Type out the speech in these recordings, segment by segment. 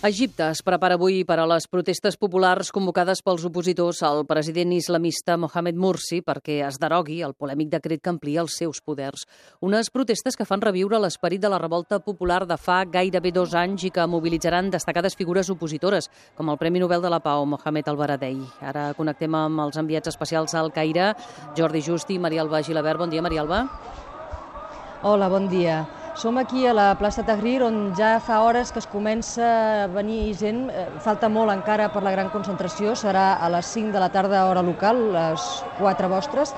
Egipte es prepara avui per a les protestes populars convocades pels opositors al president islamista Mohamed Morsi perquè es derogui el polèmic decret que amplia els seus poders. Unes protestes que fan reviure l'esperit de la revolta popular de fa gairebé dos anys i que mobilitzaran destacades figures opositores, com el Premi Nobel de la Pau, Mohamed Albaradei. Ara connectem amb els enviats especials al Caire, Jordi Justi i Maria Gilabert. Bon dia, Maria Alba. Hola, bon dia. Som aquí a la plaça Tahrir, on ja fa hores que es comença a venir gent. Eh, falta molt encara per la gran concentració, serà a les 5 de la tarda hora local, les 4 vostres.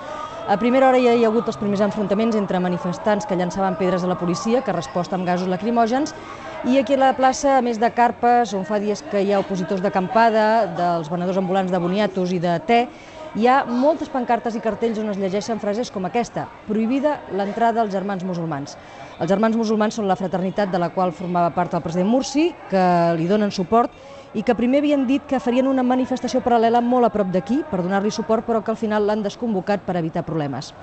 A primera hora ja hi ha hagut els primers enfrontaments entre manifestants que llançaven pedres a la policia, que ha respost amb gasos lacrimògens, i aquí a la plaça, a més de carpes, on fa dies que hi ha opositors d'acampada, dels venedors ambulants de boniatos i de te, hi ha moltes pancartes i cartells on es llegeixen frases com aquesta, prohibida l'entrada als germans musulmans. Els germans musulmans són la fraternitat de la qual formava part el president Mursi, que li donen suport i que primer havien dit que farien una manifestació paral·lela molt a prop d'aquí per donar-li suport, però que al final l'han desconvocat per evitar problemes.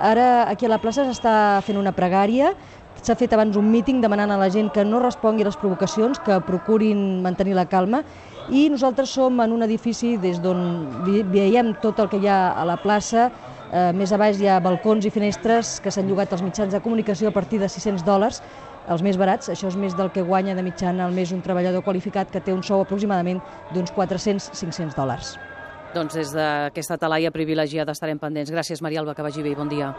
Ara aquí a la plaça s'està fent una pregària, s'ha fet abans un míting demanant a la gent que no respongui a les provocacions, que procurin mantenir la calma i nosaltres som en un edifici des d'on veiem tot el que hi ha a la plaça, eh, més a baix hi ha balcons i finestres que s'han llogat als mitjans de comunicació a partir de 600 dòlars, els més barats, això és més del que guanya de mitjana al mes un treballador qualificat que té un sou aproximadament d'uns 400-500 dòlars. Doncs des d'aquesta talaia privilegiada estarem pendents. Gràcies, Maria Alba, que vagi bé. Bon dia.